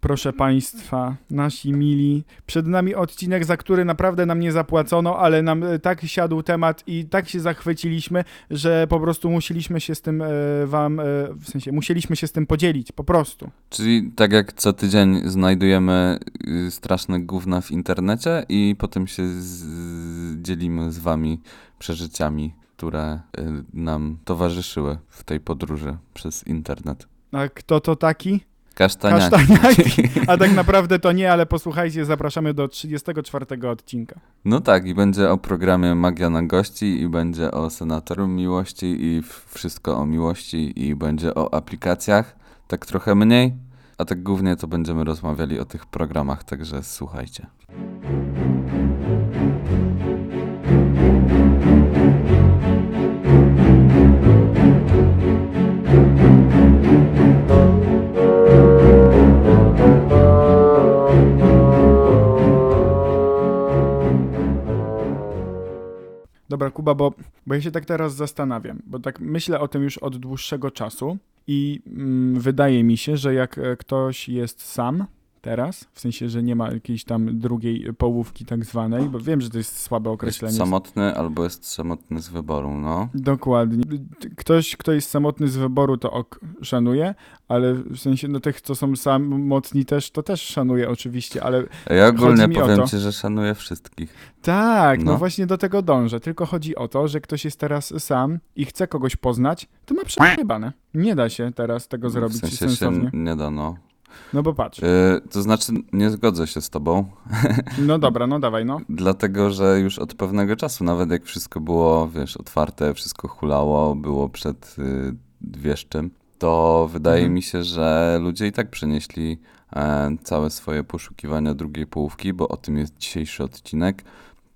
proszę Państwa, nasi mili. Przed nami odcinek, za który naprawdę nam nie zapłacono, ale nam e, tak siadł temat i tak się zachwyciliśmy, że po prostu musieliśmy się z tym e, Wam, e, w sensie musieliśmy się z tym podzielić, po prostu. Czyli tak jak co tydzień znajdujemy y, straszne gówna w internecie i potem się z, dzielimy z wami przeżyciami, które y, nam towarzyszyły w tej podróży przez internet. A kto to taki? Kasztaniaki. Kasztaniaki. A tak naprawdę to nie, ale posłuchajcie, zapraszamy do 34 odcinka. No tak, i będzie o programie Magia na gości, i będzie o Senatorium Miłości, i wszystko o miłości, i będzie o aplikacjach, tak trochę mniej, a tak głównie to będziemy rozmawiali o tych programach, także słuchajcie. Dobra, Kuba, bo, bo ja się tak teraz zastanawiam, bo tak myślę o tym już od dłuższego czasu i mm, wydaje mi się, że jak e, ktoś jest sam teraz, w sensie, że nie ma jakiejś tam drugiej połówki tak zwanej, bo wiem, że to jest słabe Jest określenie. samotny albo jest samotny z wyboru, no. Dokładnie. Ktoś, kto jest samotny z wyboru, to ok, szanuje, ale w sensie, no tych, co są samotni też, to też szanuję oczywiście, ale Ja ogólnie powiem ci, że szanuję wszystkich. tak, no. No. właśnie do tego dążę. Tylko chodzi o to, że ktoś jest teraz sam i chce kogoś poznać, to ma przejebane. Nie da się teraz tego zrobić w sensie sensownie. się nie da, no. No bo patrz. Yy, to znaczy, nie zgodzę się z tobą, No dobra, no dawaj, no. dlatego, że już od pewnego czasu, nawet jak wszystko było, wiesz, otwarte, wszystko hulało, było przed yy, wieszczym, to wydaje Mhm. mi się, że ludzie i tak przenieśli e, całe swoje poszukiwania drugiej połówki, bo o tym jest dzisiejszy odcinek,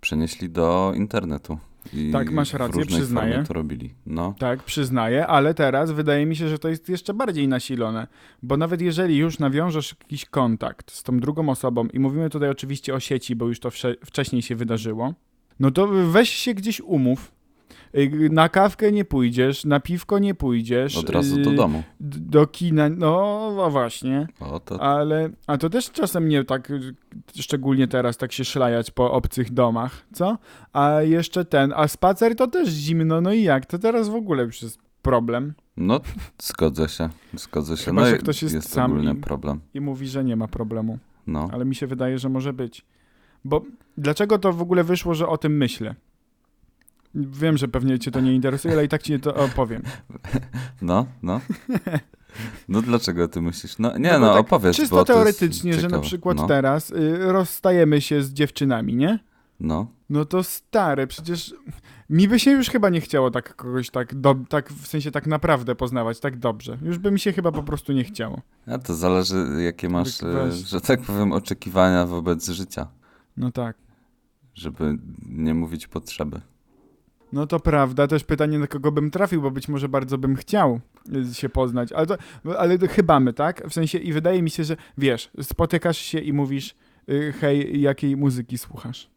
przenieśli do internetu. I Tak, masz rację, przyznaję. to robili. No. Tak, przyznaję, ale teraz wydaje mi się, że to jest jeszcze bardziej nasilone, bo nawet jeżeli już nawiążesz jakiś kontakt z tą drugą osobą i mówimy tutaj oczywiście o sieci, bo już to wcześniej się wydarzyło, no to weź się gdzieś umów. Y, Na kawkę nie pójdziesz, na piwko nie pójdziesz. Od razu do y, domu. Do kina, no no właśnie. O, to Ale, a to też czasem nie tak, szczególnie teraz, tak się szlajać po obcych domach, co? A jeszcze ten, a spacer to też zimno, no i jak? To teraz w ogóle już jest problem. No, zgodzę się, zgodzę się. Chyba, no że ktoś jest jest sam i- problem. I mówi, że nie ma problemu, No. ale mi się wydaje, że może być. Bo dlaczego to w ogóle wyszło, że o tym myślę? Wiem, że pewnie cię to nie interesuje, ale i tak ci to opowiem. No, no. No dlaczego ty myślisz? No nie, No no, tak opowiedz, Czysto teoretycznie, że na przykład no, teraz y, rozstajemy się z dziewczynami, nie? No, No to stare, przecież mi by się już chyba nie chciało tak kogoś tak, do, tak w sensie tak naprawdę poznawać tak dobrze. Już by mi się chyba po prostu nie chciało. a to zależy jakie masz, Tak, że tak powiem, oczekiwania wobec życia, No tak. żeby nie mówić potrzeby. No to prawda, też pytanie na kogo bym trafił, bo być może bardzo bym chciał y, się poznać, ale to, ale to chyba my, tak? W sensie i wydaje mi się, że wiesz, spotykasz się i mówisz y, hej, jakiej muzyki słuchasz?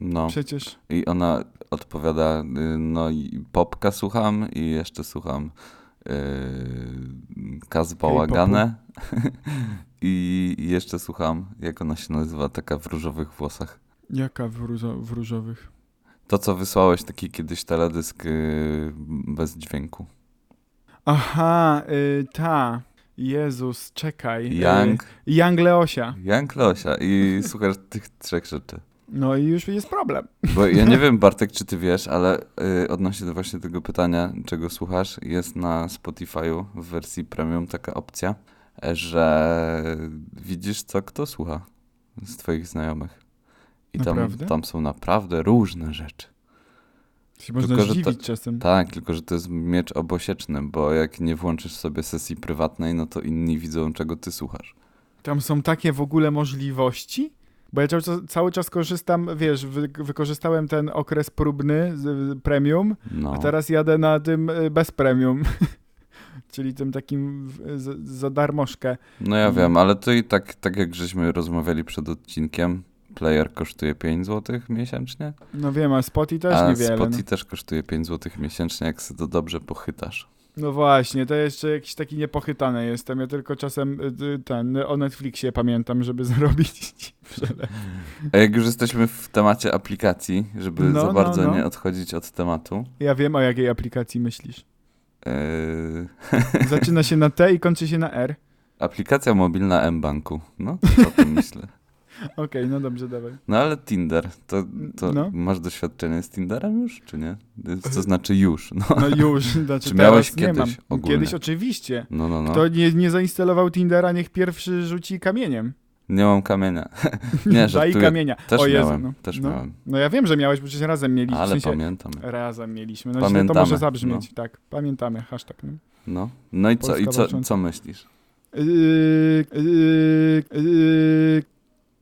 No Przecież i ona odpowiada, y, no i popka słucham i jeszcze słucham yy, Kaz i jeszcze słucham, jak ona się nazywa, taka w różowych włosach. jaka w, różo, w różowych? To, co wysłałeś, taki kiedyś teledysk yy, bez dźwięku. Aha, y, ta. Jezus, czekaj. y, Young, Young Leosia. Young Losia i słuchasz tych trzech rzeczy. No i już jest problem. Bo ja nie wiem, Bartek, czy ty wiesz, ale yy, odnośnie do właśnie tego pytania, czego słuchasz, jest na Spotify'u w wersji premium taka opcja, że widzisz, co kto słucha z twoich znajomych. I tam, Naprawdę? tam są naprawdę różne rzeczy. Się można Tylko, że zdziwić czasem. Tak, tylko że to jest miecz obosieczny, bo jak nie włączysz sobie sesji prywatnej, no to inni widzą, czego ty słuchasz. Tam są takie w ogóle możliwości? Bo ja cały czas, cały czas korzystam, wiesz, wy, wykorzystałem ten okres próbny z, z premium, No. a teraz jadę na tym y, bez premium. Czyli tym takim w- za, za darmożkę. No ja Mm. wiem, ale to i tak, tak jak żeśmy rozmawiali przed odcinkiem, player kosztuje 5 zł miesięcznie, No wiem, a Spotify też a niewiele. Spotify no. też kosztuje 5 zł miesięcznie, jak sobie to dobrze pochytasz. No właśnie, to jeszcze jakiś taki niepochytany jestem. Ja tylko czasem y, y, ten o Netflixie pamiętam, żeby przelew. A jak już jesteśmy w temacie aplikacji, żeby No, za no, bardzo no. nie odchodzić od tematu. Ja wiem, o jakiej aplikacji myślisz. Yy, Zaczyna się na T i kończy się na R. aplikacja mobilna M-Banku. No, to o tym myślę. Okej, no dobrze, dawaj. No ale Tinder, to, to No. masz doświadczenie z Tinderem już, czy nie? To znaczy już, no. No już, znaczy Czy miałeś kiedyś mam. ogólnie? Kiedyś oczywiście. No, no, no. Kto nie, nie zainstalował Tindera, niech pierwszy rzuci kamieniem. Nie mam kamienia. Nie, Daj żartuję. kamienia. Też o Jezu, miałem, no. też no. miałem. No ja wiem, że miałeś, bo przecież razem mieliśmy. Ale w sensie, pamiętam. Razem mieliśmy. No źle to Pamiętamy, może zabrzmieć. Tak, pamiętamy. Hashtag. No. No, no i co, i co, co myślisz? Yy, yy, yy,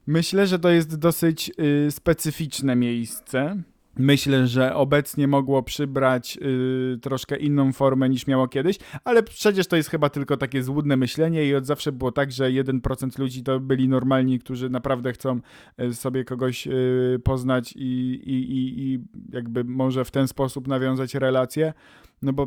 myślę, że to jest dosyć yy, specyficzne miejsce. Myślę, że obecnie mogło przybrać yy, troszkę inną formę niż miało kiedyś, ale przecież to jest chyba tylko takie złudne myślenie i od zawsze było tak, że 1% ludzi to byli normalni, którzy naprawdę chcą yy, sobie kogoś yy, poznać i, i, i, i jakby może w ten sposób nawiązać relacje. No bo,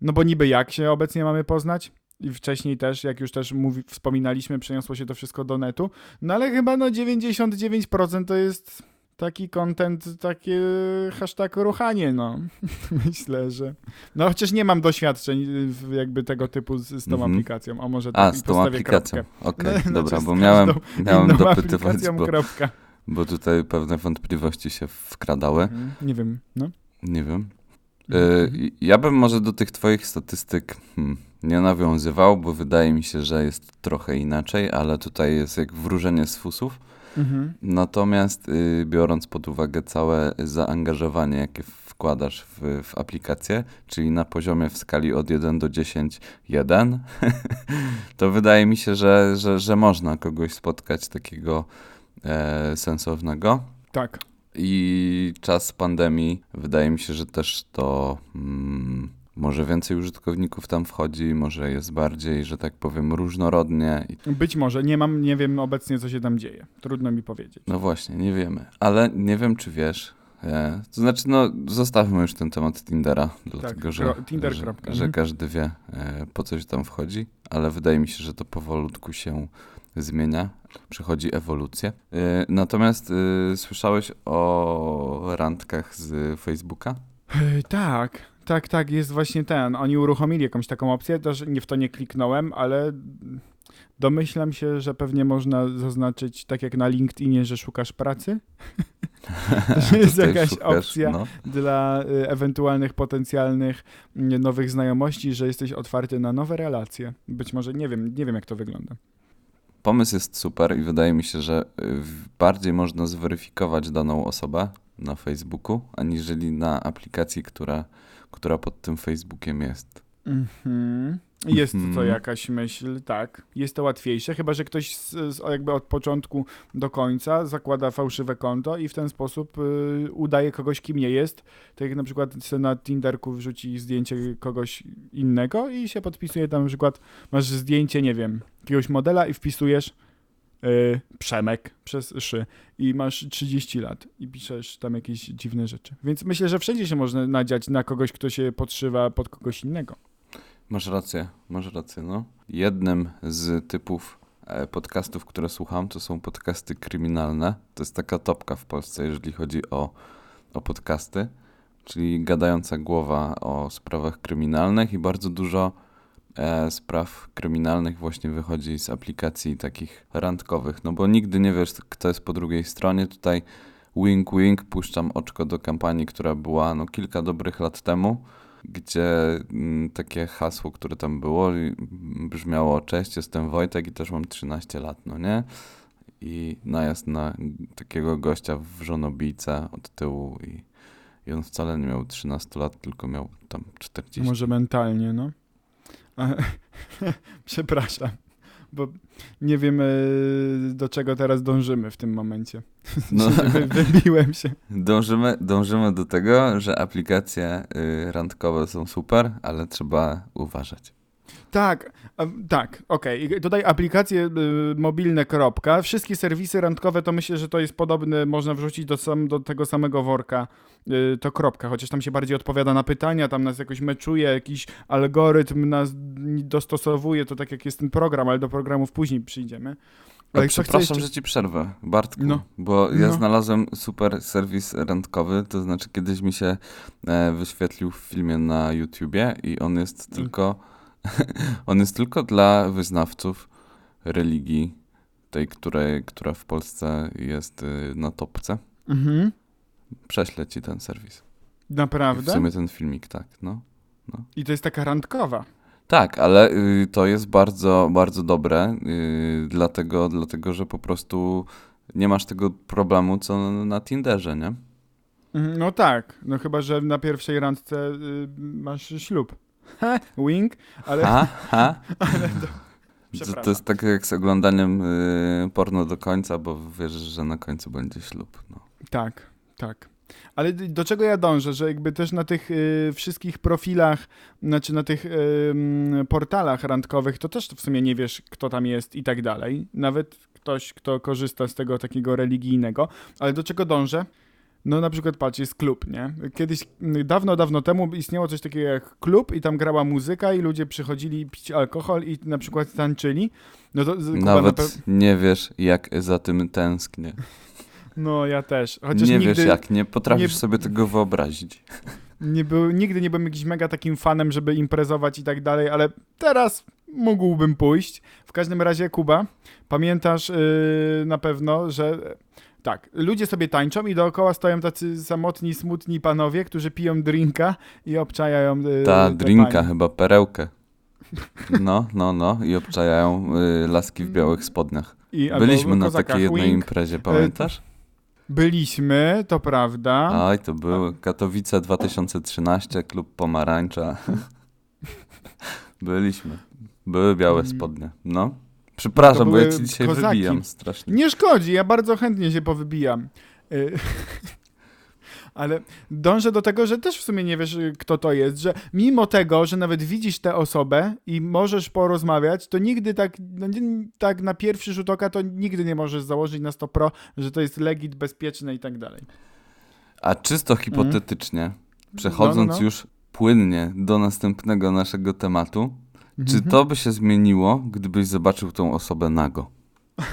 no bo niby jak się obecnie mamy poznać? I wcześniej też, jak już też mówi, wspominaliśmy, przeniosło się to wszystko do netu. No ale chyba no 99% to jest taki content, takie hashtag ruchanie, no. Myślę, że... No chociaż nie mam doświadczeń y, jakby tego typu z, z tą Mhm. aplikacją. O może A, tak z tą aplikacją. Okej, No, dobra, znaczy bo miałem, miałem dopytywać, bo, kropka. bo tutaj pewne wątpliwości się wkradały. Mhm. Nie wiem, no. Nie wiem. Mhm. Y, ja bym może do tych twoich statystyk hmm, nie nawiązywał, bo wydaje mi się, że jest trochę inaczej, ale tutaj jest jak wróżenie z fusów. Mhm. Natomiast y, biorąc pod uwagę całe zaangażowanie, jakie wkładasz w, w aplikację, czyli na poziomie w skali od 1 do 10, 1, to wydaje mi się, że, że, że można kogoś spotkać takiego e, sensownego. Tak. I czas pandemii, wydaje mi się, że też to mm, może więcej użytkowników tam wchodzi, może jest bardziej, że tak powiem, różnorodnie. Być może. Nie mam, nie wiem obecnie, co się tam dzieje. Trudno mi powiedzieć. no właśnie, nie wiemy. Ale nie wiem, czy wiesz. E, to znaczy, no, zostawmy już ten temat Tindera, dlatego że, kro- Tinder że, że mhm. każdy wie, e, po coś tam wchodzi, ale wydaje mi się, że to powolutku się zmienia, przechodzi ewolucję. E, natomiast słyszałeś o randkach z Facebooka? Tak, tak, tak, jest właśnie ten. Oni uruchomili jakąś taką opcję, też nie w to nie kliknąłem, ale domyślam się, że pewnie można zaznaczyć, tak jak na LinkedInie, że szukasz pracy. Że jest jakaś szukasz, opcja No. dla y, ewentualnych potencjalnych y, nowych znajomości, że jesteś otwarty na nowe relacje. Być może nie wiem, nie wiem jak to wygląda. Pomysł jest super i wydaje mi się, że y, bardziej można zweryfikować daną osobę na Facebooku, aniżeli na aplikacji, która, która pod tym Facebookiem jest. Mhm. Jest to Mhm. jakaś myśl, tak. Jest to łatwiejsze, chyba że ktoś z, z, jakby od początku do końca zakłada fałszywe konto i w ten sposób y, udaje kogoś, kim nie jest. Tak jak na przykład na Tinderku wrzuci zdjęcie kogoś innego i się podpisuje tam na przykład, masz zdjęcie, nie wiem, jakiegoś modela i wpisujesz y, Przemek przez szy i masz 30 lat i piszesz tam jakieś dziwne rzeczy. Więc myślę, że wszędzie się można nadziać na kogoś, kto się podszywa pod kogoś innego. Masz rację, masz rację, no. Jednym z typów e, podcastów, które słucham, to są podcasty kryminalne. To jest taka topka w Polsce, jeżeli chodzi o, o podcasty, czyli gadająca głowa o sprawach kryminalnych i bardzo dużo spraw kryminalnych właśnie wychodzi z aplikacji takich randkowych, no bo nigdy nie wiesz, kto jest po drugiej stronie. Tutaj wink wink, puszczam oczko do kampanii, która była no kilka dobrych lat temu, gdzie mm, takie hasło, które tam było, brzmiało: Cześć, jestem Wojtek i też mam 13 lat, no nie? I najazd na takiego gościa w żonobijce od tyłu, i, i on wcale nie miał 13 lat, tylko miał tam 40. Może mentalnie, no. Przepraszam, bo nie wiem e, do czego teraz dążymy w tym momencie. No. Wy, wybiłem się. Dążymy, dążymy do tego, że aplikacje y, randkowe są super, ale trzeba uważać. Tak, tak, okej. I Dodaj aplikacje y, mobilne, kropka. Wszystkie serwisy randkowe to myślę, że to jest podobne, można wrzucić do, sam, do tego samego worka y, to kropka, chociaż tam się bardziej odpowiada na pytania, tam nas jakoś meczuje, jakiś algorytm nas dostosowuje, to tak jak jest ten program, ale do programów później przyjdziemy. Ale przepraszam, jeszcze- że ci przerwę, Bartku, No. bo ja No. znalazłem super serwis randkowy, to znaczy kiedyś mi się e, wyświetlił w filmie na YouTubie i on jest Mm. tylko on jest tylko dla wyznawców religii, tej, której, która w Polsce jest y, na topce. Mhm. Prześlę ci ten serwis. I w Naprawdę? sumie ten filmik, tak, no. I to jest taka randkowa. Tak, ale y, to jest bardzo, bardzo dobre, y, dlatego, dlatego, że po prostu nie masz tego problemu, co na Tinderze, nie? Mhm, No tak, no chyba, że na pierwszej randce y, masz ślub. Ha, wink, ale... Ha, ha. ale to, To, jest tak jak z oglądaniem y, porno do końca, bo wiesz, że na końcu będzie ślub. No. Tak, tak. Ale do czego ja dążę, że jakby też na tych y, wszystkich profilach, znaczy na tych y, portalach randkowych, to też w sumie nie wiesz, kto tam jest i tak dalej. Nawet ktoś, kto korzysta z tego takiego religijnego. Ale do czego dążę? No na przykład patrz, jest klub, nie? Kiedyś, dawno, dawno temu istniało coś takiego jak klub i tam grała muzyka i ludzie przychodzili pić alkohol i na przykład tańczyli. No to Kuba na Nawet pe- nie wiesz, jak za tym tęsknię. No ja też. Chociaż nie wiesz jak, nie potrafisz nie- sobie tego wyobrazić. Nie był, nigdy nie byłem jakimś mega takim fanem, żeby imprezować i tak dalej, ale teraz mógłbym pójść. W każdym razie, Kuba, pamiętasz yy, na pewno, że tak, ludzie sobie tańczą i dookoła stoją tacy samotni, smutni panowie, którzy piją drinka i obczajają yy, Ta drinka, chyba perełkę. No, no, no. I obczajają y, laski w białych spodniach. I, Byliśmy na takiej jednej wink. imprezie, pamiętasz? Byliśmy, to prawda. Oj, to były Katowice 2013, Klub Pomarańcza. Byliśmy. Były białe Mm. spodnie. No. Przepraszam, bo ja ci dzisiaj kozaki. wybijam strasznie. Nie szkodzi, ja bardzo chętnie się powybijam. Y, Ale dążę do tego, że też w sumie nie wiesz, kto to jest, że mimo tego, że nawet widzisz tę osobę i możesz porozmawiać, to nigdy tak, no, tak na pierwszy rzut oka to nigdy nie możesz założyć na 100 pro, że to jest legit, bezpieczne i tak dalej. A czysto hipotetycznie, przechodząc No, no, no. już płynnie do następnego naszego tematu, czy Mhm. to by się zmieniło, gdybyś zobaczył tą osobę nago?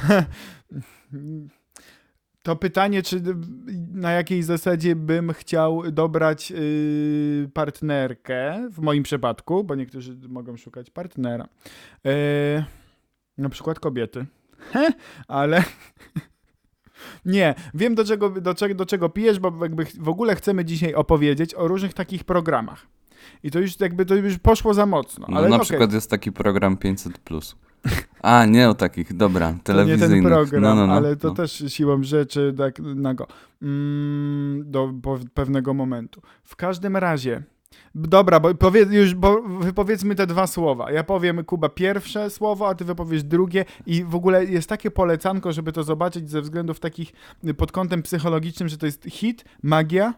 To pytanie, czy na jakiej zasadzie bym chciał dobrać yy, partnerkę, w moim przypadku, bo niektórzy mogą szukać partnera. Yy, na przykład kobiety. Ale nie, wiem do czego, do, czego, do czego pijesz, bo jakby w ogóle chcemy dzisiaj opowiedzieć o różnych takich programach. I to już jakby to już poszło za mocno. No ale na przykład jest taki program 500+. A, nie o takich, dobra, To nie telewizyjnych. ten program, no, no, no, ale to no. też siłą rzeczy tak nago. Mm, do pewnego momentu. W każdym razie, dobra, bo powiedz, już bo wypowiedzmy te dwa słowa. Ja powiem Kuba pierwsze słowo, a ty wypowiesz drugie i w ogóle jest takie polecanko, żeby to zobaczyć ze względów takich pod kątem psychologicznym, że to jest hit, magia.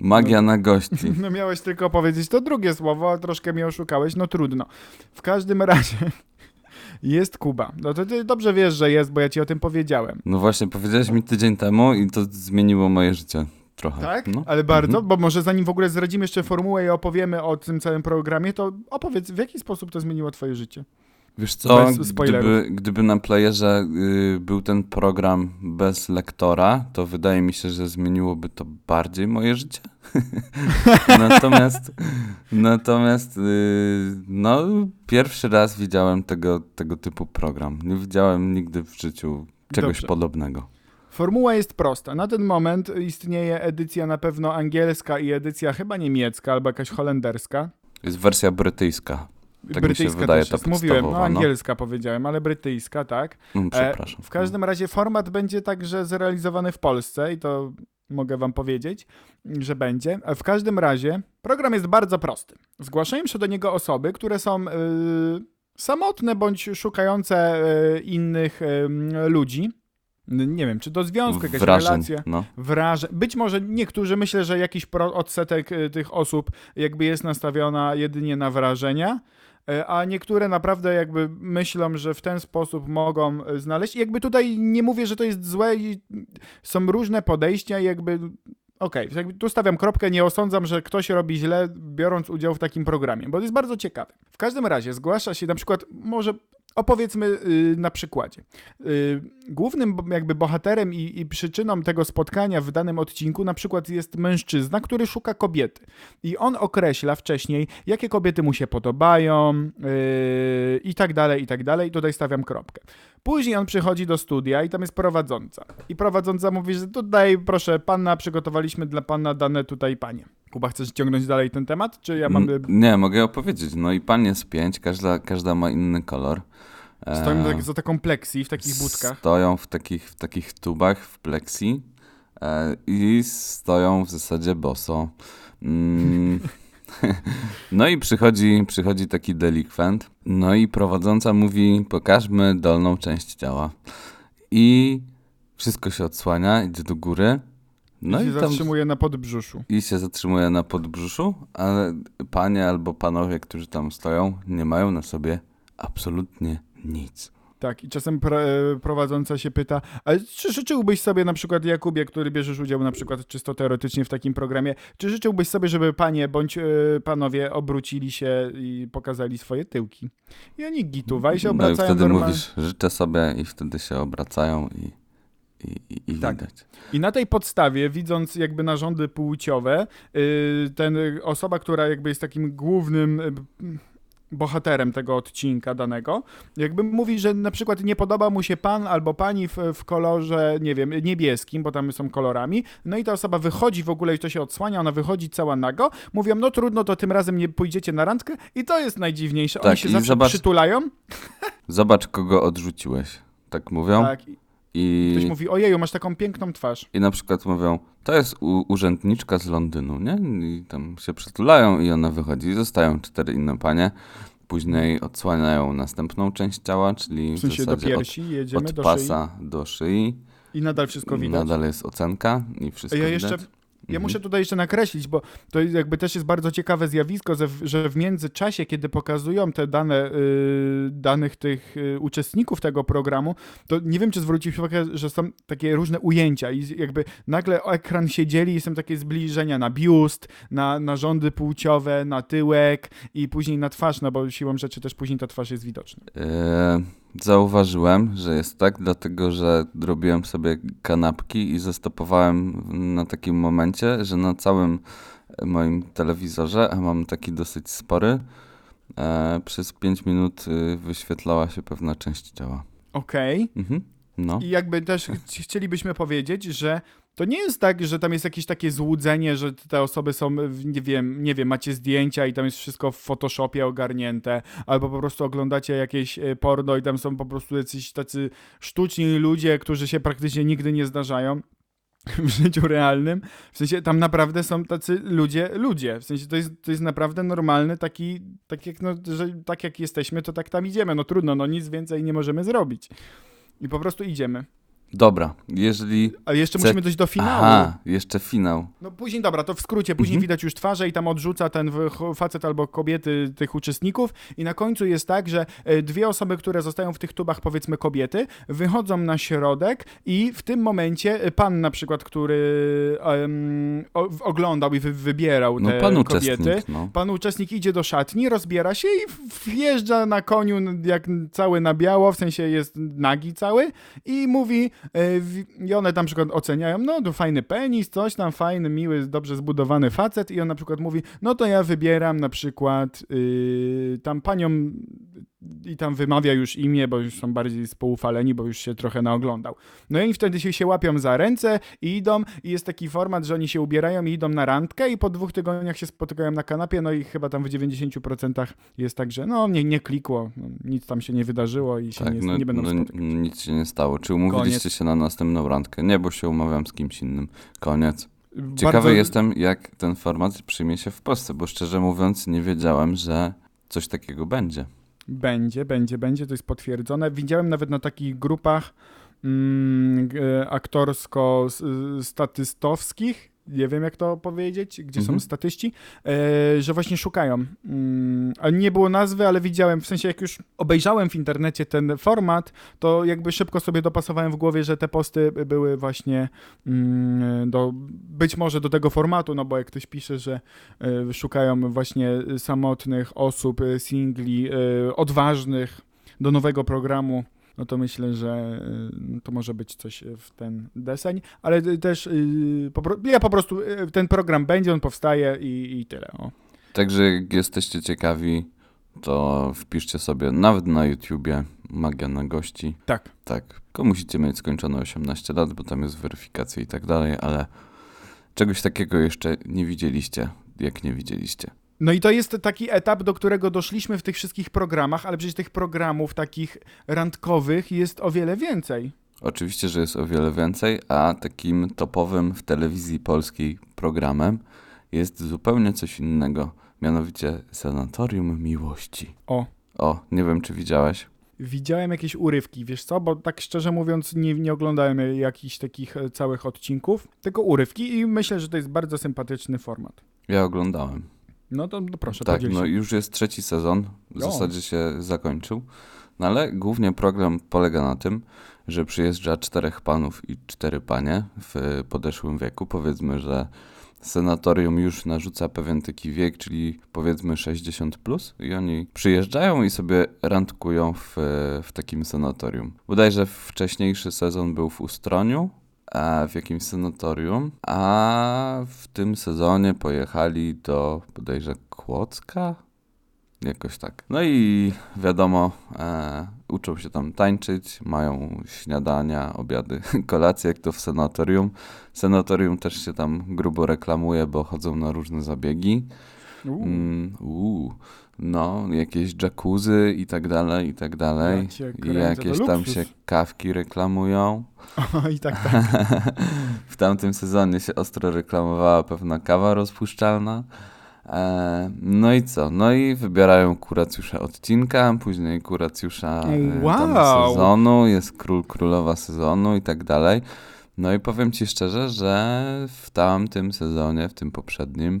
Magia na gości. No miałeś tylko powiedzieć to drugie słowo, a troszkę mnie oszukałeś, no trudno. W każdym razie jest Kuba. No to ty dobrze wiesz, że jest, bo ja ci o tym powiedziałem. No właśnie, powiedziałeś mi tydzień temu i to zmieniło moje życie trochę. Tak? No. Ale bardzo, Mhm. bo może zanim w ogóle zdradzimy jeszcze formułę i opowiemy o tym całym programie, to opowiedz, w jaki sposób to zmieniło twoje życie? Wiesz co, gdyby, gdyby na playerze y, był ten program bez lektora, to wydaje mi się, że zmieniłoby to bardziej moje życie. natomiast natomiast y, no, pierwszy raz widziałem tego, tego typu program. Nie widziałem nigdy w życiu czegoś Dobrze. podobnego. Formuła jest prosta. Na ten moment istnieje edycja na pewno angielska i edycja chyba niemiecka albo jakaś holenderska. Jest wersja brytyjska. Tak brytyjska wydaje, też jest. Mówiłem, no no. angielska powiedziałem, ale brytyjska, tak. No, E, przepraszam. W każdym razie format będzie także zrealizowany w Polsce i to mogę wam powiedzieć, że będzie. E, W każdym razie program jest bardzo prosty. Zgłaszają się do niego osoby, które są y, samotne bądź szukające y, innych ludzi. Nie wiem, czy do związku, jakaś Wrażeń, relacja no. Być może niektórzy, myślę, że jakiś odsetek y, tych osób jakby jest nastawiona jedynie na wrażenia, a niektóre naprawdę jakby myślą, że w ten sposób mogą e, znaleźć. Jakby tutaj nie mówię, że to jest złe i są różne podejścia jakby Okej, jakby tu stawiam kropkę, nie osądzam, że ktoś robi źle, biorąc udział w takim programie, bo to jest bardzo ciekawe. W każdym razie zgłasza się na przykład, może opowiedzmy yy, na przykładzie. Yy, głównym jakby bohaterem i, i przyczyną tego spotkania w danym odcinku na przykład jest mężczyzna, który szuka kobiety. I on określa wcześniej, jakie kobiety mu się podobają yy, i tak dalej, i tak dalej. Tutaj stawiam kropkę. Później on przychodzi do studia i tam jest prowadząca. I prowadząca mówi, że tutaj proszę panna, przygotowaliśmy dla pana dane tutaj panie. Kuba, chcesz ciągnąć dalej ten temat? Czy ja mam... Nie, mogę opowiedzieć. No i pan jest pięć, każda, każda ma inny kolor. E, Stoimy tak, za taką pleksji w takich budkach. Stoją w takich, w takich tubach, w pleksji e, i stoją w zasadzie boso. Mm. No i przychodzi, przychodzi taki delikwent, no i prowadząca mówi, pokażmy dolną część ciała. I wszystko się odsłania, idzie do góry. No I i, się tam zatrzymuje na podbrzuszu. i się zatrzymuje na podbrzuszu, ale panie albo panowie, którzy tam stoją, nie mają na sobie absolutnie nic. Tak, i czasem e, prowadząca się pyta, ale czy życzyłbyś sobie na przykład Jakubie, który bierzesz udział na przykład czysto teoretycznie w takim programie, czy życzyłbyś sobie, żeby panie bądź e, panowie obrócili się i pokazali swoje tyłki? I oni gituwa i się No i obracają wtedy normalnie. mówisz, życzę sobie i wtedy się obracają i, i, i, Tak. widać. I na tej podstawie, widząc jakby narządy płciowe, yy, ten y, osoba, która jakby jest takim głównym y, bohaterem tego odcinka danego, jakby mówi, że na przykład nie podoba mu się pan albo pani w, w kolorze, nie wiem, niebieskim, bo tam są kolorami, no i ta osoba wychodzi w ogóle i to się odsłania, ona wychodzi cała nago, mówią, no trudno, to tym razem nie pójdziecie na randkę i to jest najdziwniejsze. Oni Tak, się i zawsze zobacz- przytulają, Zobacz, kogo odrzuciłeś. Tak mówią. tak, i I, ktoś mówi, ojeju, masz taką piękną twarz. I na przykład mówią, to jest urzędniczka z Londynu, nie? I tam się przytulają i ona wychodzi. I zostają cztery inne panie. Później odsłaniają następną część ciała, czyli W sensie do zasadzie od, piersi jedziemy, od do szyi pasa do szyi. i nadal wszystko widać. Nadal jest ocenka i wszystko Ja jeszcze, widać. Ja Mhm. muszę tutaj jeszcze nakreślić, bo to jakby też jest bardzo ciekawe zjawisko, że w, międzyczasie, kiedy pokazują te dane y, danych tych y, uczestników tego programu, to nie wiem, czy zwróciłeś uwagę, że są takie różne ujęcia i jakby nagle ekran się dzieli i są takie zbliżenia na biust, na narządy płciowe, na tyłek i później na twarz, no bo siłą rzeczy też później ta twarz jest widoczna. E, zauważyłem, że jest tak, dlatego że robiłem sobie kanapki i zastopowałem na takim momencie, że na całym moim telewizorze, a mam taki dosyć spory, e, przez 5 minut y, wyświetlała się pewna część ciała. Okej. Mhm. No. I jakby też ch- chcielibyśmy powiedzieć, że to nie jest tak, że tam jest jakieś takie złudzenie, że te osoby są, nie wiem, nie wiem, macie zdjęcia i tam jest wszystko w Photoshopie ogarnięte, albo po prostu oglądacie jakieś e, porno i tam są po prostu jacyś tacy sztuczni ludzie, którzy się praktycznie nigdy nie zdarzają w życiu realnym. W sensie tam naprawdę są tacy ludzie, ludzie. W sensie to jest, to jest naprawdę normalny taki, tak jak, no, że tak jak jesteśmy, to tak tam idziemy. No trudno, no nic więcej nie możemy zrobić. I po prostu idziemy. Dobra, jeżeli... Ale jeszcze musimy dojść do finału. Aha, jeszcze finał. No później, dobra, to w skrócie, później Mhm. widać już twarze i tam odrzuca ten facet albo kobiety tych uczestników i na końcu jest tak, że e, dwie osoby, które zostają w tych tubach, powiedzmy kobiety, wychodzą na środek i w tym momencie e, pan na przykład, który w- oglądał i wy, wybierał No te pan kobiety, uczestnik, no. Pan uczestnik idzie do szatni, rozbiera się i wjeżdża na koniu jak cały na biało, w sensie jest nagi cały i mówi, i one tam na przykład oceniają, no to fajny penis, coś tam, fajny, miły, dobrze zbudowany facet i on na przykład mówi, no to ja wybieram na przykład y, tam panią i tam wymawia już imię, bo już są bardziej spoufaleni, bo już się trochę naoglądał. No i wtedy się, się łapią za ręce i idą i jest taki format, że oni się ubierają i idą na randkę i po dwóch tygodniach się spotykają na kanapie, no i chyba tam w 90% jest tak, że no nie, nie klikło, no, nic tam się nie wydarzyło i się Tak, nie, no, nie będą no, spotykać. nic się nie stało. Czy umówiliście Koniec. się na następną randkę? Nie, bo się umawiam z kimś innym. Koniec. Bardzo- Ciekawy jestem, jak ten format przyjmie się w Polsce, bo szczerze mówiąc nie wiedziałem, że coś takiego będzie. Będzie, będzie, będzie, to jest potwierdzone. Widziałem nawet na takich grupach mm, g- aktorsko-statystowskich, nie wiem jak to powiedzieć, gdzie Mhm. są statyści, e, że właśnie szukają. Mm, a nie było nazwy, ale widziałem, w sensie jak już obejrzałem w internecie ten format, to jakby szybko sobie dopasowałem w głowie, że te posty były właśnie mm, do, być może do tego formatu, no bo jak ktoś pisze, że e, szukają właśnie samotnych osób, e, singli, e, odważnych do nowego programu, no to myślę, że y, to może być coś w ten deseń, ale y, też y, ja po prostu ten program będzie, on powstaje i, i tyle. O. Także jak jesteście ciekawi, to wpiszcie sobie nawet na YouTubie Magia na gości. Tak. Tak, tylko musicie mieć skończone 18 lat, bo tam jest weryfikacja i tak dalej, ale czegoś takiego jeszcze nie widzieliście, jak nie widzieliście. No i to jest taki etap, do którego doszliśmy w tych wszystkich programach, ale przecież tych programów takich randkowych jest o wiele więcej. Oczywiście, że jest o wiele więcej, a takim topowym w telewizji polskiej programem jest zupełnie coś innego, mianowicie Sanatorium Miłości. O. O, nie wiem, czy widziałeś. Widziałem jakieś urywki, wiesz co, bo tak szczerze mówiąc nie, nie oglądałem jakichś takich e, całych odcinków, tylko urywki i myślę, że to jest bardzo sympatyczny format. Ja oglądałem. No to no proszę, tak, no już jest trzeci sezon, w O. zasadzie się zakończył. No ale głównie program polega na tym, że przyjeżdża czterech panów i cztery panie w podeszłym wieku. Powiedzmy, że senatorium już narzuca pewien taki wiek, czyli powiedzmy 60 plus i oni przyjeżdżają i sobie randkują w, w takim senatorium. Bodajże wcześniejszy sezon był w Ustroniu, w jakimś senatorium, a w tym sezonie pojechali do bodajże Kłodzka? Jakoś tak. No i wiadomo, e, uczą się tam tańczyć, mają śniadania, obiady, kolacje, jak to w senatorium. Senatorium też się tam grubo reklamuje, bo chodzą na różne zabiegi. Uuu, Mm, uu, no, jakieś jacuzzi i tak dalej, i tak dalej. Ja I jakieś tam się kawki reklamują. I tak, tak. w tamtym sezonie się ostro reklamowała pewna kawa rozpuszczalna. E, no i co? No i wybierają kuracjusza odcinka, później kuracjusza e, Wow. sezonu, jest król, królowa sezonu i tak dalej. No i powiem ci szczerze, że w tamtym sezonie, w tym poprzednim,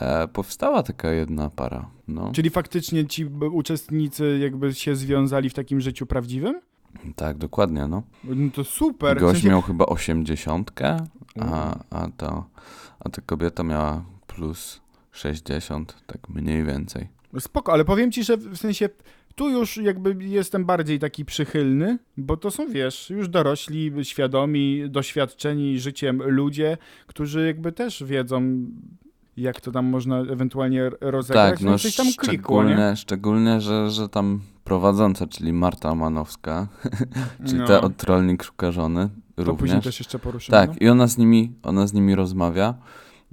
e, powstała taka jedna para. No, Czyli faktycznie ci uczestnicy jakby się związali w takim życiu prawdziwym? tak, dokładnie, no. No to super. W Gość sensie- miał chyba osiemdziesiątkę, a, a, to, a ta kobieta miała plus 60, tak mniej więcej. Spoko, ale powiem ci, że w sensie tu już jakby jestem bardziej taki przychylny, bo to są, wiesz, już dorośli, świadomi, doświadczeni życiem ludzie, którzy jakby też wiedzą, jak to tam można ewentualnie rozegrać. Tak, no coś tam klikło, nie? szczególnie, że, że tam prowadząca, czyli Marta Manowska, czyli No. ta od Trollnik Szuka Żony, To później też jeszcze poruszymy. Tak, no. i ona z nimi, ona z nimi rozmawia.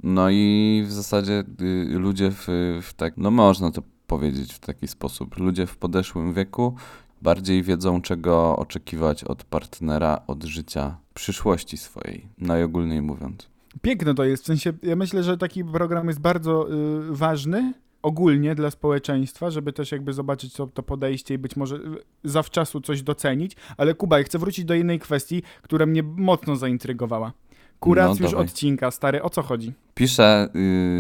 No i w zasadzie y, ludzie w, w tak, no można to powiedzieć w taki sposób. Ludzie w podeszłym wieku bardziej wiedzą, czego oczekiwać od partnera, od życia, przyszłości swojej, najogólniej mówiąc. Piękne to jest, w sensie ja myślę, że taki program jest bardzo y, ważny ogólnie dla społeczeństwa, żeby też jakby zobaczyć to, to podejście i być może y, zawczasu coś docenić, ale Kuba, ja chcę wrócić do jednej kwestii, która mnie mocno zaintrygowała. Kurac No, odcinka, stary, o co chodzi? Pisze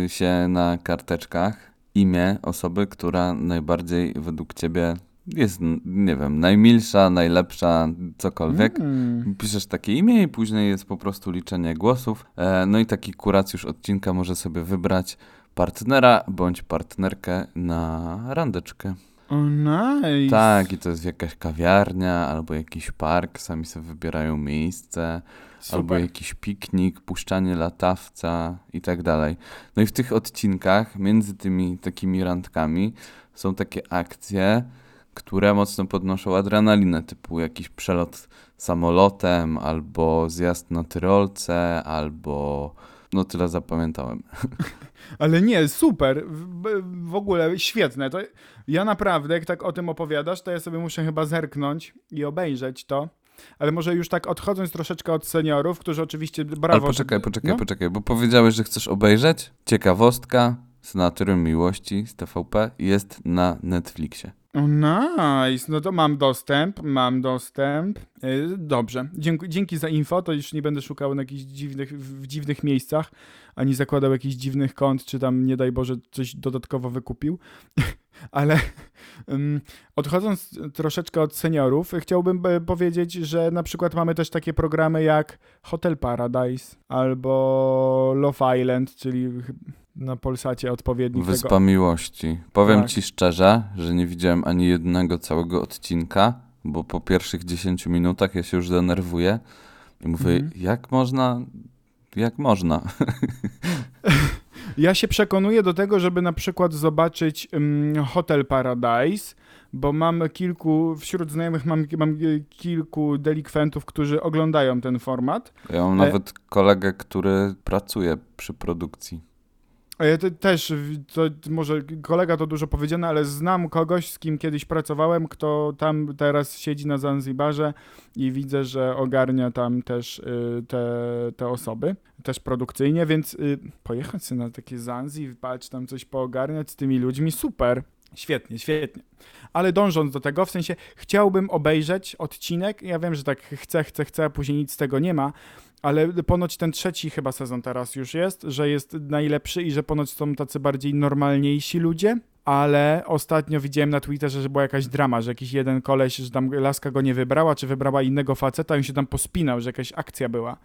y, się na karteczkach imię osoby, która najbardziej według ciebie jest, nie wiem, najmilsza, najlepsza, cokolwiek. Mm. Piszesz takie imię i później jest po prostu liczenie głosów. E, no i taki kuracjusz odcinka może sobie wybrać partnera bądź partnerkę na randeczkę. O, nice. Tak, i to jest jakaś kawiarnia albo jakiś park, sami sobie wybierają miejsce, albo Super. jakiś piknik, puszczanie latawca i tak dalej. No i w tych odcinkach, między tymi takimi randkami, są takie akcje, które mocno podnoszą adrenalinę, typu jakiś przelot samolotem, albo zjazd na Tyrolce, albo... No tyle zapamiętałem. Ale nie, super, w, ogóle świetne. To ja naprawdę, jak tak o tym opowiadasz, to ja sobie muszę chyba zerknąć i obejrzeć to. Ale może już tak odchodząc troszeczkę od seniorów, którzy oczywiście brawo. Ale poczekaj, poczekaj, no. poczekaj, bo powiedziałeś, że chcesz obejrzeć? Ciekawostka, Senatorium Miłości z TVP jest na Netflixie. O, nice. No to mam dostęp, mam dostęp. Yy, Dobrze. Dzięki, dzięki za info. To już nie będę szukał na jakichś dziwnych, w dziwnych miejscach, ani zakładał jakichś dziwnych kont, czy tam, nie daj Boże, coś dodatkowo wykupił. Ale odchodząc troszeczkę od seniorów, chciałbym e, powiedzieć, że na przykład mamy też takie programy jak Hotel Paradise albo Love Island, czyli na Polsacie odpowiednik Wyspa tego. Miłości. Powiem Tak. ci szczerze, że nie widziałem ani jednego całego odcinka, bo po pierwszych 10 minutach ja się już denerwuję i mówię, Mhm. jak można, jak można. Ja się przekonuję do tego, żeby na przykład zobaczyć ym, Hotel Paradise, bo mam kilku, wśród znajomych mam, mam kilku delikwentów, którzy oglądają ten format. Ja mam E- nawet kolegę, który pracuje przy produkcji. Ja te, też, to może kolega to dużo powiedziane, ale znam kogoś, z kim kiedyś pracowałem, kto tam teraz siedzi na Zanzibarze i widzę, że ogarnia tam też y, te, te osoby, też produkcyjnie, więc y, pojechać sobie na takie Zanzibar, tam coś poogarniać z tymi ludźmi, super. Świetnie, świetnie. Ale dążąc do tego, w sensie chciałbym obejrzeć odcinek. Ja wiem, że tak chcę, chcę, chcę, a później nic z tego nie ma, ale ponoć ten trzeci chyba sezon teraz już jest, że jest najlepszy i że ponoć są tacy bardziej normalniejsi ludzie. Ale ostatnio widziałem na Twitterze, że była jakaś drama, że jakiś jeden koleś, że tam laska go nie wybrała, czy wybrała innego faceta i on się tam pospinał, że jakaś akcja była,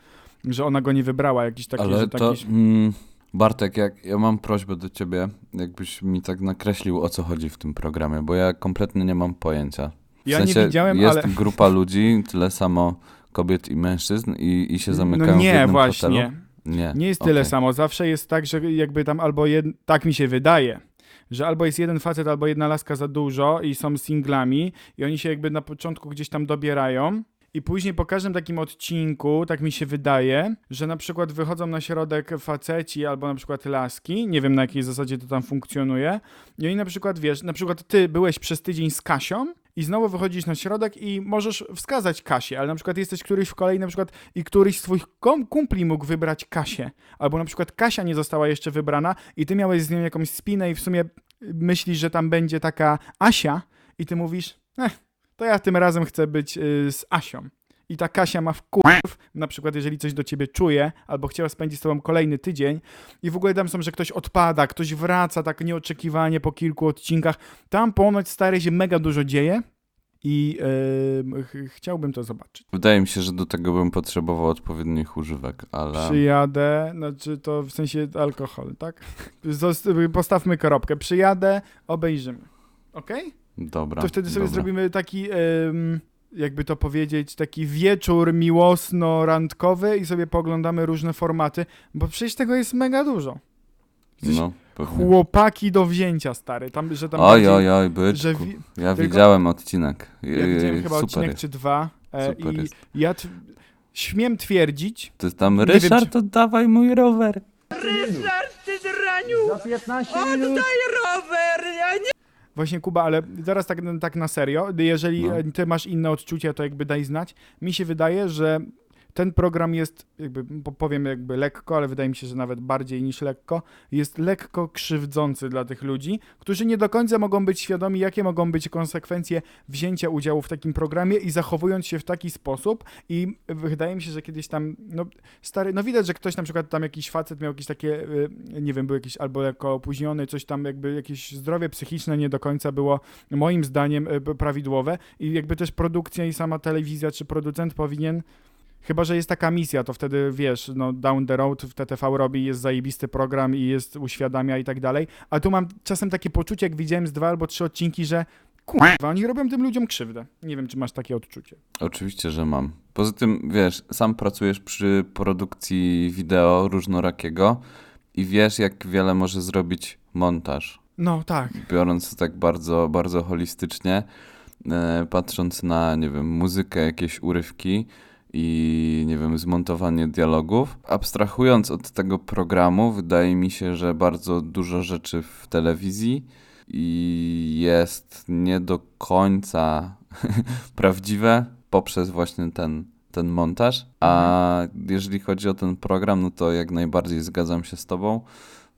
że ona go nie wybrała, jakiś taki, Ale że to, mm, Bartek, jak, ja mam prośbę do ciebie, jakbyś mi tak nakreślił, o co chodzi w tym programie, bo ja kompletnie nie mam pojęcia. W Ja nie sensie widziałem, jest ale- grupa ludzi, tyle samo kobiet i mężczyzn i, i się zamykają No w nie, jednym właśnie. hotelu? Nie. Nie jest tyle okej. samo. Zawsze jest tak, że jakby tam albo jed... tak mi się wydaje, że albo jest jeden facet, albo jedna laska za dużo i są singlami i oni się jakby na początku gdzieś tam dobierają. I później po każdym takim odcinku, tak mi się wydaje, że na przykład wychodzą na środek faceci albo na przykład laski, nie wiem na jakiej zasadzie to tam funkcjonuje, i oni na przykład, wiesz, na przykład ty byłeś przez tydzień z Kasią i znowu wychodzisz na środek i możesz wskazać Kasię, ale na przykład jesteś któryś w kolei na przykład i któryś z twoich kumpli mógł wybrać Kasię, albo na przykład Kasia nie została jeszcze wybrana i ty miałeś z nią jakąś spinę i w sumie myślisz, że tam będzie taka Asia i ty mówisz, eh, to ja tym razem chcę być y, z Asią. I ta Kasia ma wkurw, na przykład jeżeli coś do ciebie czuje, albo chciała spędzić z tobą kolejny tydzień i w ogóle tam są, że ktoś odpada, ktoś wraca tak nieoczekiwanie po kilku odcinkach. Tam ponoć stary się mega dużo dzieje i yy, ch- chciałbym to zobaczyć. Wydaje mi się, że do tego bym potrzebował odpowiednich używek, ale Przyjadę, znaczy to w sensie alkohol, tak? Zost- postawmy kropkę. Przyjadę, obejrzymy. Okej? dobra. To wtedy sobie dobra. zrobimy taki, em, jakby to powiedzieć, taki wieczór miłosno-randkowy i sobie poglądamy różne formaty, bo przecież tego jest mega dużo. No, pewnie. Chłopaki do wzięcia, stary. Tam, że tam Oj, oj, oj, byczku. że wi- Ja tylko- widziałem odcinek. ja Yy, widziałem chyba Super odcinek jest. czy dwa e, Super i jest. ja t- śmiem twierdzić, To jest tam nie wiem, Ryszard, oddawaj mój rower. Ryszard, ty draniu! Za 15 Oddaj rower! Ja nie... Właśnie Kuba, ale teraz tak, tak na serio, jeżeli No. ty masz inne odczucia, to jakby daj znać. Mi się wydaje, że ten program jest, jakby po- powiem jakby lekko, ale wydaje mi się, że nawet bardziej niż lekko, jest lekko krzywdzący dla tych ludzi, którzy nie do końca mogą być świadomi, jakie mogą być konsekwencje wzięcia udziału w takim programie i zachowując się w taki sposób. I wydaje mi się, że kiedyś tam, no stary, no widać, że ktoś na przykład tam jakiś facet miał jakieś takie, y, nie wiem, był jakiś albo lekko opóźniony, coś tam jakby jakieś zdrowie psychiczne nie do końca było moim zdaniem y, prawidłowe. I jakby też produkcja i sama telewizja czy producent powinien Chyba, że jest taka misja, to wtedy wiesz, no down the road w TTV robi, jest zajebisty program i jest, uświadamia i tak dalej. A tu mam czasem takie poczucie, jak widziałem z dwa albo trzy odcinki, że kurwa, oni robią tym ludziom krzywdę. Nie wiem, czy masz takie odczucie. Oczywiście, że mam. Poza tym, wiesz, sam pracujesz przy produkcji wideo różnorakiego i wiesz, jak wiele może zrobić montaż. No tak. Biorąc to tak bardzo, bardzo holistycznie, e, patrząc na, nie wiem, muzykę, jakieś urywki i, nie wiem, zmontowanie dialogów. Abstrahując od tego programu, wydaje mi się, że bardzo dużo rzeczy w telewizji i jest nie do końca prawdziwe poprzez właśnie ten, ten montaż. A jeżeli chodzi o ten program, no to jak najbardziej zgadzam się z tobą.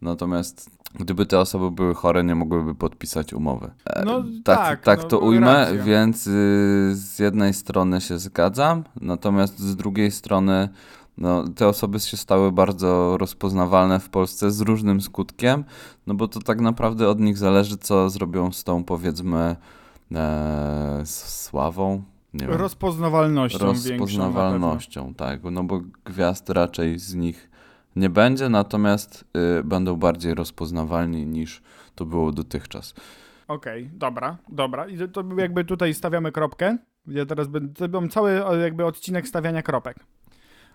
Natomiast gdyby te osoby były chore, nie mogłyby podpisać umowy. E, No tak, tak, tak no, to ujmę, racja. więc y, z jednej strony się zgadzam, natomiast z drugiej strony no, te osoby się stały bardzo rozpoznawalne w Polsce z różnym skutkiem, no bo to tak naprawdę od nich zależy, co zrobią z tą powiedzmy e, sławą. Nie wiem Rozpoznawalnością rozpoznawalnością, tak, no bo gwiazd raczej z nich nie będzie, natomiast y, będą bardziej rozpoznawalni niż to było dotychczas. Okej, dobra, dobra. I to jakby tutaj stawiamy kropkę. Ja teraz będę, to cały jakby odcinek stawiania kropek.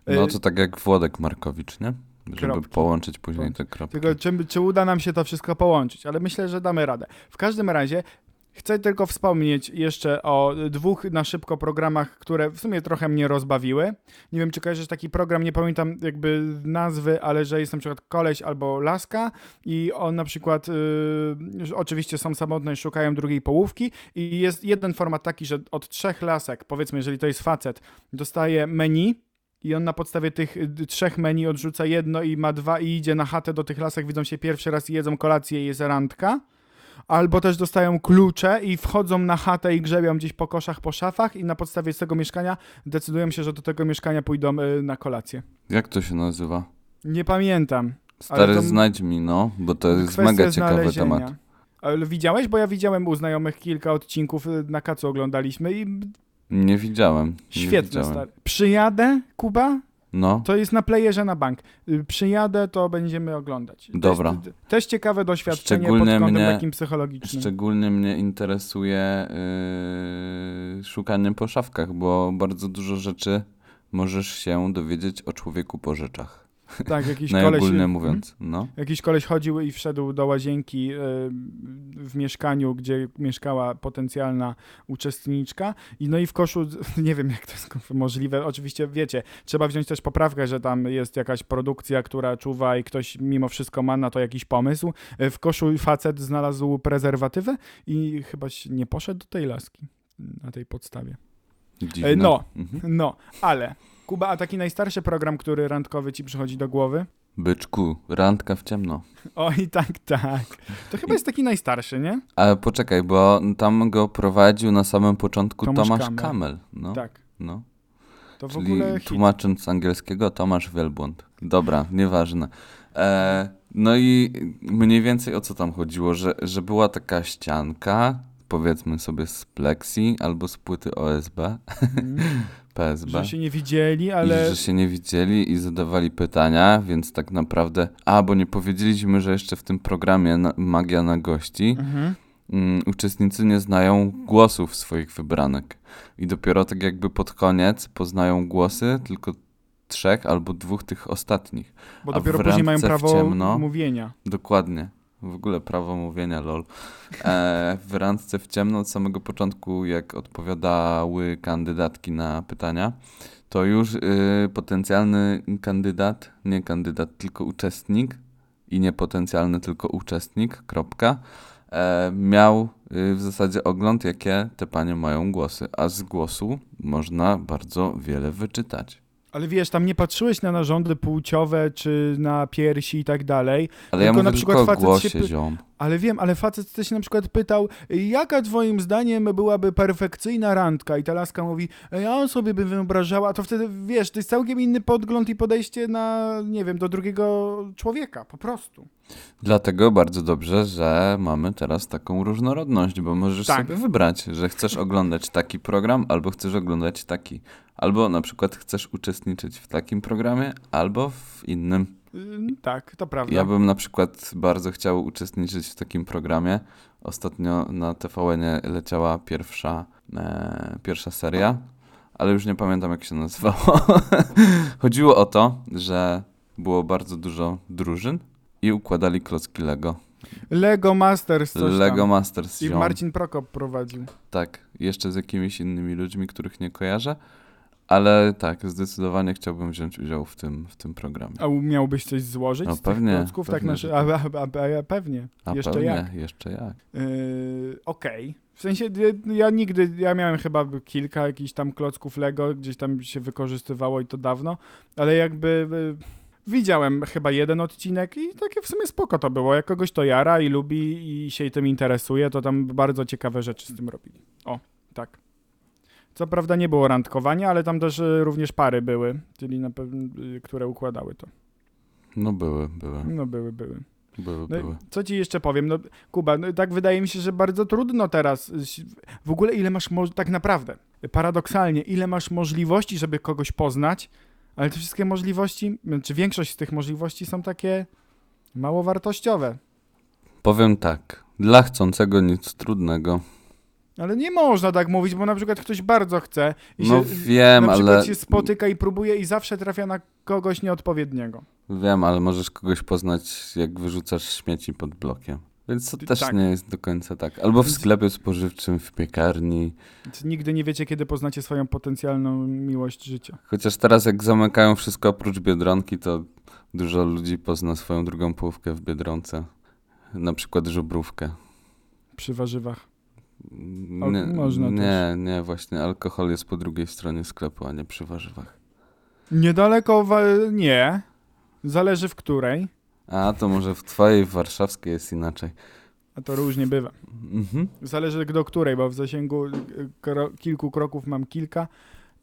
No Y, to tak jak Włodek Markowicz, nie? Żeby Kropki. połączyć później te kropki. Tylko czy, czy uda nam się to wszystko połączyć, ale myślę, że damy radę. W każdym razie chcę tylko wspomnieć jeszcze o dwóch na szybko programach, które w sumie trochę mnie rozbawiły. Nie wiem, czy kojarzysz taki program, nie pamiętam jakby nazwy, ale że jest na przykład koleś albo laska i on na przykład, yy, oczywiście są samotne i szukają drugiej połówki i jest jeden format taki, że od trzech lasek, powiedzmy, jeżeli to jest facet, dostaje menu, i on na podstawie tych y, trzech menu odrzuca jedno i ma dwa i idzie na chatę do tych lasek, widzą się pierwszy raz i jedzą kolację i jest randka. Albo też dostają klucze i wchodzą na chatę i grzebią gdzieś po koszach, po szafach i na podstawie tego mieszkania decydują się, że do tego mieszkania pójdą y, na kolację. Jak to się nazywa? Nie pamiętam. Stary, to- znajdź mi, no, bo to jest mega ciekawy temat. Ale widziałeś? Bo ja widziałem u znajomych kilka odcinków y, na kacu oglądaliśmy i Nie widziałem. Nie świetne, widziałem. stary. Przyjadę, Kuba, No, To jest na playerze na bank. Y, Przyjadę, to będziemy oglądać. To Dobra. Jest, też ciekawe doświadczenie Szczególnie pod kątem mnie- takim psychologicznym. Szczególnie mnie interesuje yy, szukanie po szafkach, bo bardzo dużo rzeczy możesz się dowiedzieć o człowieku po rzeczach. tak, jakiś koleś, Najogólnie mówiąc, no. jakiś koleś chodził i wszedł do łazienki y, w mieszkaniu, gdzie mieszkała potencjalna uczestniczka i no i w koszu, nie wiem jak to jest możliwe, oczywiście wiecie, trzeba wziąć też poprawkę, że tam jest jakaś produkcja, która czuwa i ktoś mimo wszystko ma na to jakiś pomysł. Y, W koszu facet znalazł prezerwatywę i chyba się nie poszedł do tej laski na tej podstawie. Dziwne. E, no. Mhm. No, ale Kuba, a taki najstarszy program, który randkowy ci przychodzi do głowy? Byczku, randka w ciemno. Oj, tak, tak. To chyba jest taki najstarszy, nie? Ale poczekaj, bo tam go prowadził na samym początku Tomasz Tomasz, Kamel. Kamel. No, Tak. no. To w Czyli ogóle hit. tłumacząc z angielskiego Tomasz Wielbłąd. Dobra, nieważne. E, no i mniej więcej o co tam chodziło, że, że była taka ścianka, powiedzmy sobie z plexi albo z płyty OSB, Mm, PSB. że się nie widzieli, I ale że się nie widzieli i zadawali pytania, więc tak naprawdę. A, bo nie powiedzieliśmy, że jeszcze w tym programie na, Magia na gości Mhm. mm, uczestnicy nie znają głosów swoich wybranek. I dopiero tak jakby pod koniec poznają głosy tylko trzech albo dwóch tych ostatnich. bo a dopiero później mają prawo ciemno? mówienia. Dokładnie. W ogóle prawo mówienia, lol. E, w randce w ciemno od samego początku, jak odpowiadały kandydatki na pytania, to już y, potencjalny kandydat, nie kandydat, tylko uczestnik i nie potencjalny, tylko uczestnik, kropka, e, miał y, w zasadzie ogląd, jakie te panie mają głosy, a z głosu można bardzo wiele wyczytać. Ale wiesz, tam nie patrzyłeś na narządy płciowe, czy na piersi i tak dalej, Ale ja Tylko na mówię przykład tylko o facet się głosie, py- ziom. ale wiem, ale facet też się na przykład pytał, jaka twoim zdaniem byłaby perfekcyjna randka? I ta laska mówi, ja sobie bym wyobrażała, a to wtedy, wiesz, to jest całkiem inny podgląd i podejście na, nie wiem, do drugiego człowieka, po prostu. Dlatego bardzo dobrze, że mamy teraz taką różnorodność, bo możesz Tak. sobie wybrać, że chcesz oglądać taki program, albo chcesz oglądać taki. Albo na przykład chcesz uczestniczyć w takim programie, albo w innym. Ym, tak, to prawda. Ja bym na przykład bardzo chciał uczestniczyć w takim programie. Ostatnio na tvn leciała pierwsza, e, pierwsza seria, ale już nie pamiętam jak się nazywało. Chodziło o to, że było bardzo dużo drużyn i układali klocki Lego. Lego Masters coś Lego tam. Masters I. Marcin Prokop prowadził. Tak, jeszcze z jakimiś innymi ludźmi, których nie kojarzę, ale tak, zdecydowanie chciałbym wziąć udział w tym, w tym programie. A miałbyś coś złożyć No z pewnie, tych klocków? tak pewnie, szy- a, a, a, a, pewnie. A Jeszcze pewnie, jak? jeszcze jak. Yy, Okej. W sensie ja, ja nigdy, ja miałem chyba kilka jakichś tam klocków Lego, gdzieś tam się wykorzystywało i to dawno, ale jakby yy, Widziałem chyba jeden odcinek i takie w sumie spoko to było. Jak kogoś to jara i lubi i się tym interesuje, to tam bardzo ciekawe rzeczy z tym robili. O, tak. Co prawda nie było randkowania, ale tam też y, również pary były, czyli na pewno, y, które układały to. No były, były, No były, były. były, No, były. co ci jeszcze powiem? No, Kuba, no, tak wydaje mi się, że bardzo trudno teraz. y, W ogóle ile masz, mo- tak naprawdę, paradoksalnie, ile masz możliwości, żeby kogoś poznać, ale te wszystkie możliwości, czy większość z tych możliwości są takie mało wartościowe. Powiem tak, dla chcącego nic trudnego. Ale nie można tak mówić, bo na przykład ktoś bardzo chce i No się, wiem, na przykład ale się spotyka i próbuje i zawsze trafia na kogoś nieodpowiedniego. wiem, ale możesz kogoś poznać, jak wyrzucasz śmieci pod blokiem. Więc to też tak. nie jest do końca tak. Albo w sklepie spożywczym, w piekarni. Nigdy nie wiecie, kiedy poznacie swoją potencjalną miłość życia. Chociaż teraz jak zamykają wszystko oprócz Biedronki, to dużo ludzi pozna swoją drugą połówkę w Biedronce. Na przykład żubrówkę. Przy warzywach. O, Nie, można nie, nie, właśnie alkohol jest po drugiej stronie sklepu, a nie przy warzywach. Niedaleko, nie. Zależy w której, A to może w twojej warszawskiej jest inaczej. a to różnie bywa. Mhm. Zależy do której, bo w zasięgu y, kro kilku kroków mam kilka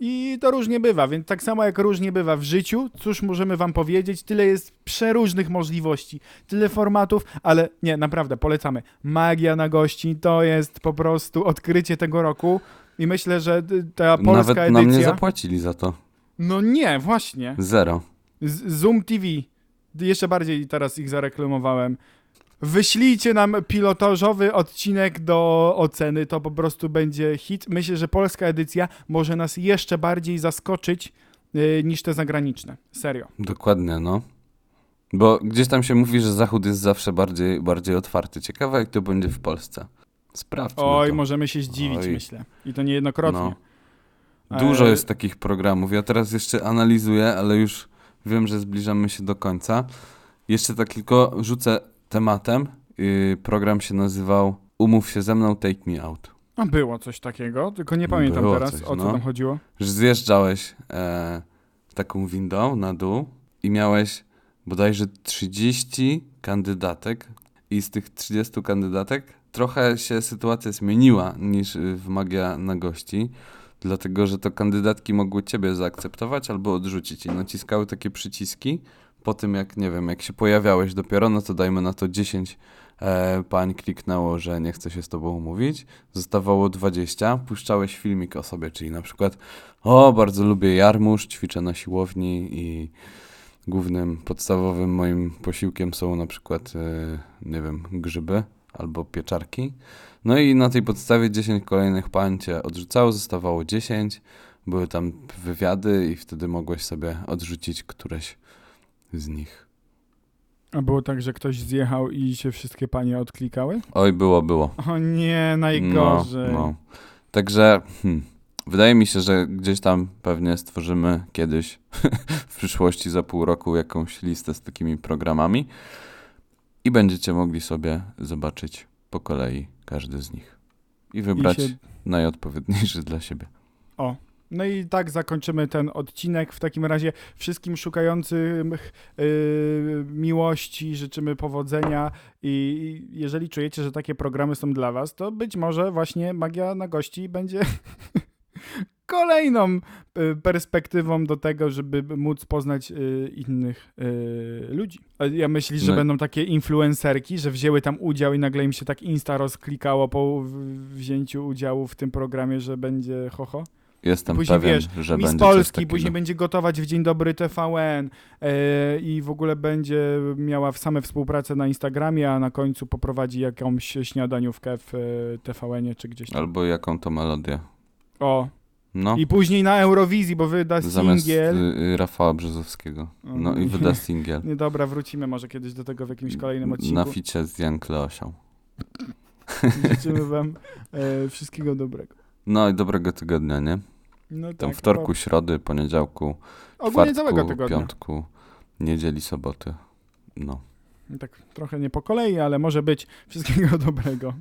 i to różnie bywa, więc tak samo jak różnie bywa w życiu, cóż możemy wam powiedzieć, tyle jest przeróżnych możliwości, tyle formatów, ale nie, naprawdę, polecamy. Magia na gości to jest po prostu odkrycie tego roku i myślę, że y, ta polska Nawet nam nie edycja... zapłacili za to. No nie, właśnie. Zero. Z- Zoom TV. Jeszcze bardziej teraz ich zareklamowałem. Wyślijcie nam pilotażowy odcinek do oceny, to po prostu będzie hit. Myślę, że polska edycja może nas jeszcze bardziej zaskoczyć yy, niż te zagraniczne. Serio. Dokładnie, no. Bo gdzieś tam się mówi, że Zachód jest zawsze bardziej, bardziej otwarty. Ciekawe, jak to będzie w Polsce. Sprawdźmy Oj, to. możemy się zdziwić, Oj. myślę. I to niejednokrotnie. No. Dużo E, jest takich programów. Ja teraz jeszcze analizuję, ale już wiem, że zbliżamy się do końca. Jeszcze tak tylko rzucę tematem. Yy, program się nazywał Umów się ze mną, take me out. A było coś takiego, tylko nie pamiętam Było teraz, coś, o co no. tam chodziło. Że zjeżdżałeś e, taką windą na dół i miałeś bodajże 30 kandydatek i z tych 30 kandydatek trochę się sytuacja zmieniła niż y, w Magia na gości, dlatego że to kandydatki mogły ciebie zaakceptować albo odrzucić i naciskały takie przyciski po tym jak, nie wiem, jak się pojawiałeś dopiero, no to dajmy na to 10 e, pań kliknęło, że nie chce się z tobą umówić, zostawało 20, puszczałeś filmik o sobie, czyli na przykład o, bardzo lubię jarmuż, ćwiczę na siłowni i głównym, podstawowym moim posiłkiem są na przykład, e, nie wiem, grzyby albo pieczarki. No i na tej podstawie 10 kolejnych pań cię odrzucało, zostawało 10. Były tam wywiady i wtedy mogłeś sobie odrzucić któreś z nich. A było tak, że ktoś zjechał i się wszystkie panie odklikały? Oj, było, było. O nie, najgorzej. No, no. Także hmm, wydaje mi się, że gdzieś tam pewnie stworzymy kiedyś w przyszłości za pół roku jakąś listę z takimi programami i będziecie mogli sobie zobaczyć po kolei każdy z nich i wybrać I się najodpowiedniejszy dla siebie. O. No i tak zakończymy ten odcinek. W takim razie wszystkim szukającym yy, miłości życzymy powodzenia i jeżeli czujecie, że takie programy są dla was, to być może właśnie Magia na gości będzie kolejną y, perspektywą do tego, żeby móc poznać y, innych y, ludzi. Ja myślę, że No. będą takie influencerki, że wzięły tam udział i nagle im się tak Insta rozklikało po wzięciu udziału w tym programie, że będzie hoho. Jestem Później pewien, wiesz, że Miss będzie Polski, później będzie gotować w Dzień Dobry TVN e, i w ogóle będzie miała same współpracę na Instagramie, a na końcu poprowadzi jakąś śniadaniówkę w e, TVN-ie czy gdzieś tam. Albo jaką to melodię. O, No, i później na Eurowizji, bo wyda zamiast singiel. y, y, Rafała Brzozowskiego. No i wyda singiel. Nie, dobra, wrócimy może kiedyś do tego w jakimś kolejnym odcinku. Na ficie z Jan Kleosią. Życzymy wam e, wszystkiego dobrego. No i dobrego tygodnia, nie? No Tam tak, wtorku, środy, poniedziałku, ogólnie czwartku, piątku, niedzieli, soboty. No. Tak trochę nie po kolei, ale może być. Wszystkiego dobrego.